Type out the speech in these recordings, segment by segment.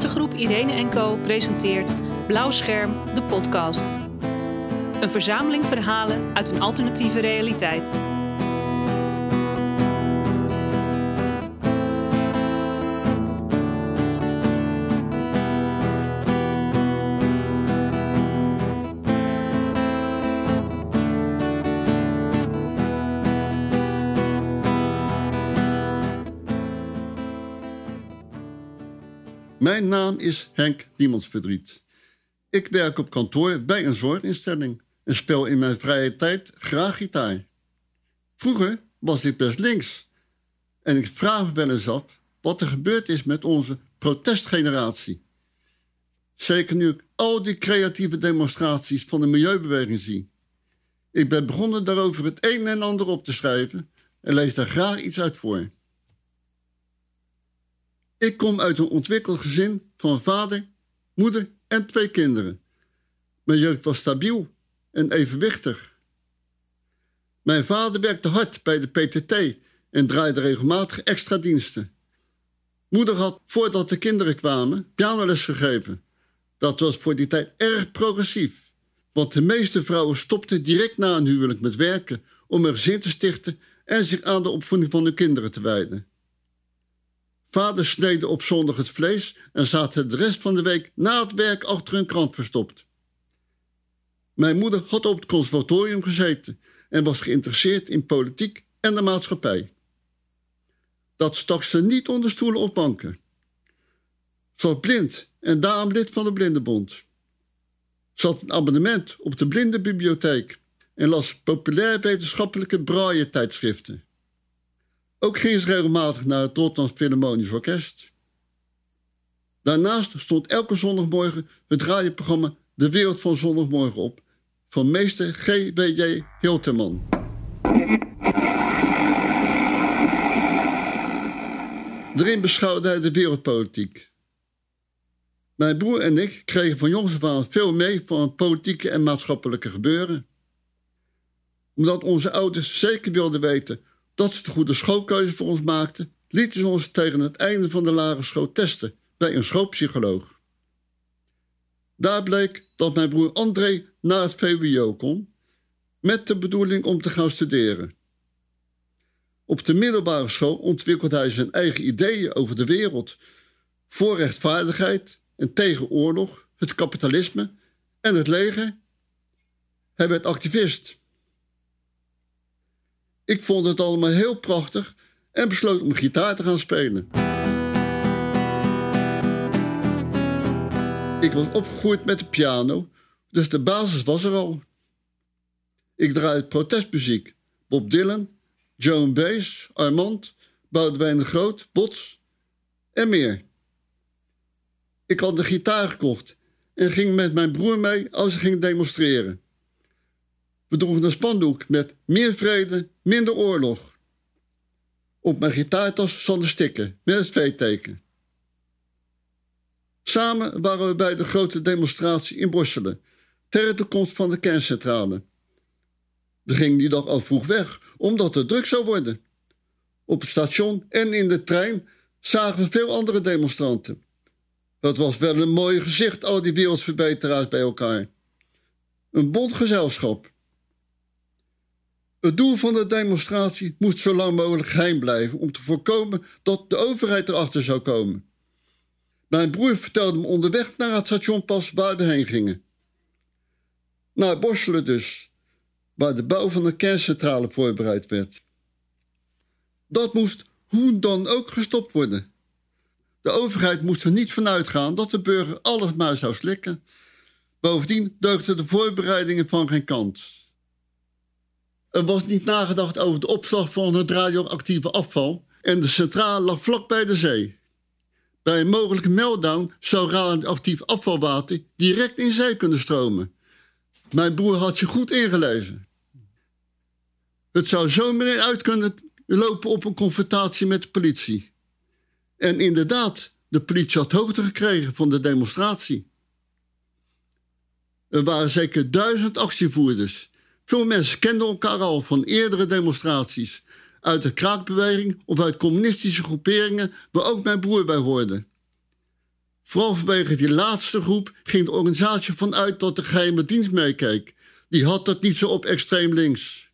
Theatergroep Irene Co presenteert Blauw Scherm, de podcast. Een verzameling verhalen uit een alternatieve realiteit. Mijn naam is Henk Niemandsverdriet. Ik werk op kantoor bij een zorginstelling en speel in mijn vrije tijd graag gitaar. Vroeger was ik best links en ik vraag me wel eens af wat er gebeurd is met onze protestgeneratie. Zeker nu ik al die creatieve demonstraties van de milieubeweging zie. Ik ben begonnen daarover het een en ander op te schrijven en lees daar graag iets uit voor. Ik kom uit een ontwikkeld gezin van vader, moeder en twee kinderen. Mijn jeugd was stabiel en evenwichtig. Mijn vader werkte hard bij de PTT en draaide regelmatig extra diensten. Moeder had, voordat de kinderen kwamen, pianoles gegeven. Dat was voor die tijd erg progressief, want de meeste vrouwen stopten direct na een huwelijk met werken om een gezin te stichten en zich aan de opvoeding van hun kinderen te wijden. Vader sneden op zondag het vlees en zaten de rest van de week na het werk achter hun krant verstopt. Mijn moeder had op het conservatorium gezeten en was geïnteresseerd in politiek en de maatschappij. Dat stak ze niet onder stoelen of banken. Ze was blind en daarom lid van de Blindenbond. Ze had een abonnement op de Blindenbibliotheek en las populair wetenschappelijke braille tijdschriften. Ook ging ze regelmatig naar het Rotterdam Philharmonisch Orkest. Daarnaast stond elke zondagmorgen het radioprogramma De Wereld van Zondagmorgen op van meester G.W.J. Hilterman. Erin beschouwde hij de wereldpolitiek. Mijn broer en ik kregen van jongs af aan veel mee van het politieke en maatschappelijke gebeuren. Omdat onze ouders zeker wilden weten dat ze de goede schoolkeuze voor ons maakten, lieten ze ons tegen het einde van de lagere school testen bij een schoolpsycholoog. Daar bleek dat mijn broer André naar het VWO kon, met de bedoeling om te gaan studeren. Op de middelbare school ontwikkelde hij zijn eigen ideeën over de wereld, voor rechtvaardigheid en tegen oorlog, het kapitalisme en het leger. Hij werd activist ik vond het allemaal heel prachtig en besloot om gitaar te gaan spelen. Ik was opgegroeid met de piano, dus de basis was er al. Ik draaide protestmuziek. Bob Dylan, Joan Baez, Armand, Boudewijn de Groot, Bots en meer. Ik had de gitaar gekocht en ging met mijn broer mee als ze ging demonstreren. We droegen een spandoek met meer vrede, minder oorlog. Op mijn gitaartas stonden stikken met het V-teken. Samen waren we bij de grote demonstratie in Borselen, ter de komst van de kerncentrale. We gingen die dag al vroeg weg, omdat het druk zou worden. Op het station en in de trein zagen we veel andere demonstranten. Het was wel een mooi gezicht, al die wereldverbeteraars bij elkaar. Een bond gezelschap. Het doel van de demonstratie moest zo lang mogelijk geheim blijven om te voorkomen dat de overheid erachter zou komen. Mijn broer vertelde me onderweg naar het station pas waar we heen gingen. Naar Borselen dus, waar de bouw van de kerncentrale voorbereid werd. Dat moest hoe dan ook gestopt worden. De overheid moest er niet van uitgaan dat de burger alles maar zou slikken. Bovendien deugden de voorbereidingen van geen kant. Er was niet nagedacht over de opslag van het radioactieve afval en de centrale lag vlak bij de zee. Bij een mogelijke meltdown zou radioactief afvalwater direct in zee kunnen stromen. Mijn broer had zich goed ingelezen. Het zou zomaar uit kunnen lopen op een confrontatie met de politie. En inderdaad, de politie had hoogte gekregen van de demonstratie. Er waren zeker duizend actievoerders veel mensen kenden elkaar al van eerdere demonstraties, uit de kraakbeweging of uit communistische groeperingen waar ook mijn broer bij hoorde. Vooral vanwege die laatste groep ging de organisatie vanuit dat de geheime dienst meekeek. Die had het niet zo op extreem links.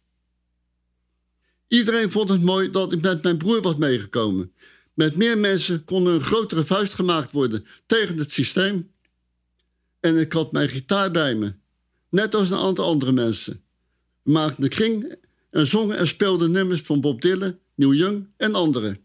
Iedereen vond het mooi dat ik met mijn broer was meegekomen. Met meer mensen kon een grotere vuist gemaakt worden tegen het systeem. En ik had mijn gitaar bij me, net als een aantal andere mensen. We maakten de kring en zongen en speelden nummers van Bob Dylan, Neil Young en anderen.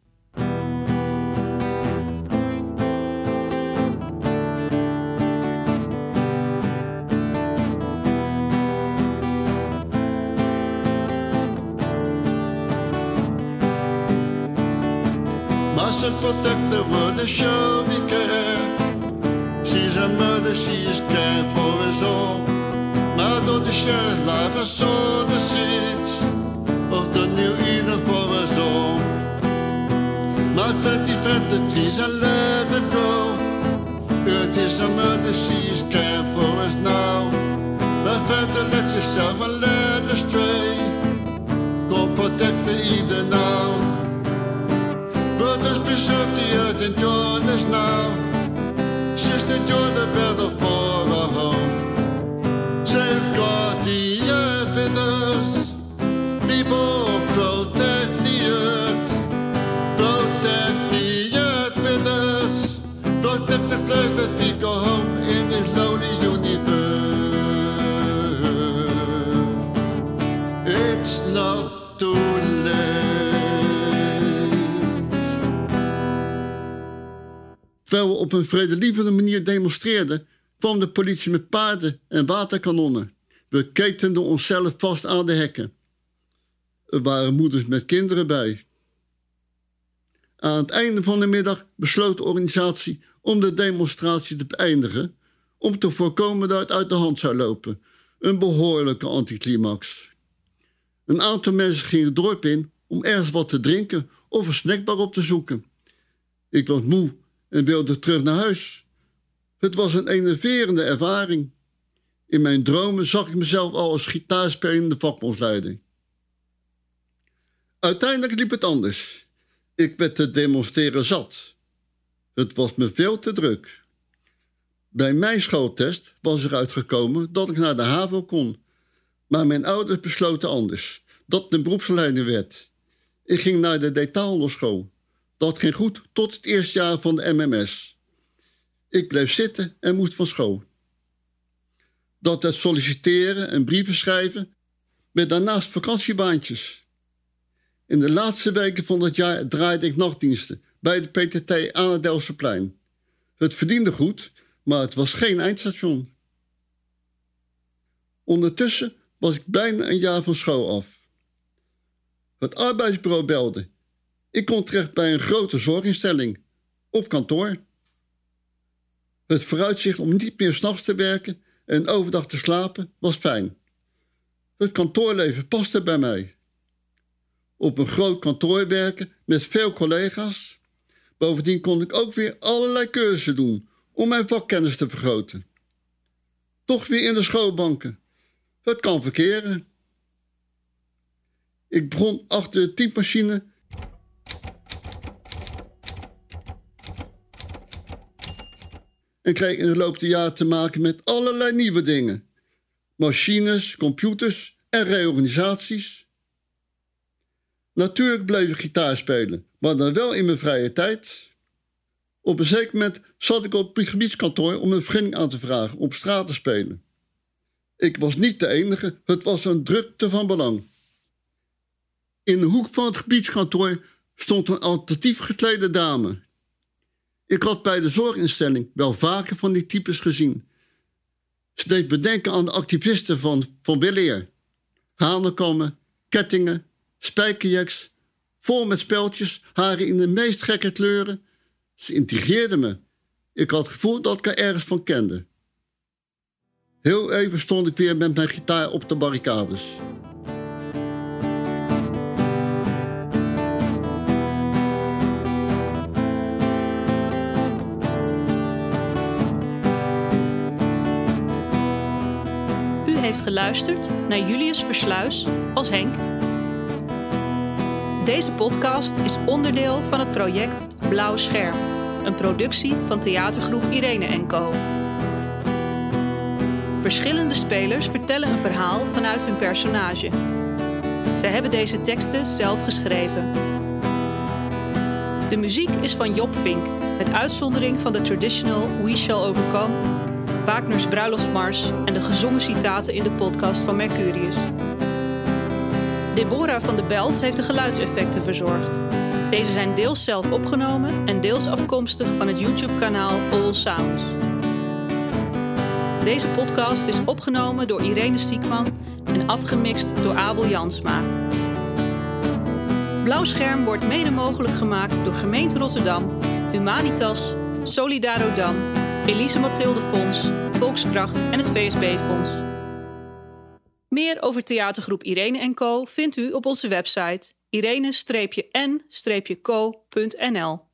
Must protect the world to show me care. She's a mother, she is caring for us all. door de shed life er så det the new Eden for us all? så. Man fattig the trees and let them grow. It is til som mødte camp for us now Man fattig let yourself and let us stray Go protect the Eden now Brothers preserve the earth and join us now op een vredelievende manier demonstreerden, kwam de politie met paarden en waterkanonnen. We ketenden onszelf vast aan de hekken. Er waren moeders met kinderen bij. Aan het einde van de middag besloot de organisatie om de demonstratie te beëindigen, om te voorkomen dat het uit de hand zou lopen. Een behoorlijke anticlimax. Een aantal mensen gingen het dorp in om ergens wat te drinken of een snackbar op te zoeken. Ik was moe en wilde terug naar huis. Het was een enerverende ervaring. In mijn dromen zag ik mezelf al als gitaarspelende vakbondsleider. Uiteindelijk liep het anders. Ik werd te demonstreren zat. Het was me veel te druk. Bij mijn schooltest was eruit gekomen dat ik naar de HAVO kon. Maar mijn ouders besloten anders. Dat een beroepsleider werd. Ik ging naar de detailhandelsschool. Dat ging goed tot het eerste jaar van de MMS. Ik bleef zitten en moest van school. Dat het solliciteren en brieven schrijven, met daarnaast vakantiebaantjes. In de laatste weken van het jaar draaide ik nachtdiensten bij de PTT aan het Delftsplein. Het verdiende goed, maar het was geen eindstation. Ondertussen was ik bijna een jaar van school af. Het arbeidsbureau belde. Ik kon terecht bij een grote zorginstelling, op kantoor. Het vooruitzicht om niet meer s'nachts te werken en overdag te slapen was fijn. Het kantoorleven paste bij mij. Op een groot kantoor werken met veel collega's. Bovendien kon ik ook weer allerlei cursussen doen om mijn vakkennis te vergroten. Toch weer in de schoolbanken. Het kan verkeren. Ik begon achter de typemachine en kreeg in de loop der jaren te maken met allerlei nieuwe dingen. Machines, computers en reorganisaties. Natuurlijk bleef ik gitaar spelen, maar dan wel in mijn vrije tijd. Op een zeker moment zat ik op het gebiedskantoor om een vergunning aan te vragen om op straat te spelen. Ik was niet de enige, het was een drukte van belang. In de hoek van het gebiedskantoor stond een alternatief geklede dame. Ik had bij de zorginstelling wel vaker van die types gezien. Ze deed bedenken aan de activisten van, van Willeer. Hanenkammen, kettingen, spijkerjacks, vol met speltjes, haren in de meest gekke kleuren. Ze intrigeerde me. Ik had het gevoel dat ik er ergens van kende. Heel even stond ik weer met mijn gitaar op de barricades. Geluisterd naar Julius Versluis als Henk. Deze podcast is onderdeel van het project Blauw Scherm. een productie van theatergroep Irene Co. Verschillende spelers vertellen een verhaal vanuit hun personage. Zij hebben deze teksten zelf geschreven. De muziek is van Job Vink, met uitzondering van de traditional We Shall Overcome, Wagner's Bruiloftsmars en de gezongen citaten in de podcast van Mercurius. Deborah van de Belt heeft de geluidseffecten verzorgd. Deze zijn deels zelf opgenomen en deels afkomstig van het YouTube-kanaal All Sounds. Deze podcast is opgenomen door Irene Stiekman en afgemixt door Abel Jansma. Blauwscherm wordt mede mogelijk gemaakt door Gemeente Rotterdam, Humanitas, Solidarodam, Elise Mathilde Fonds, Volkskracht en het VSB Fonds. Meer over theatergroep Irene Co vindt u op onze website irene-n-co.nl.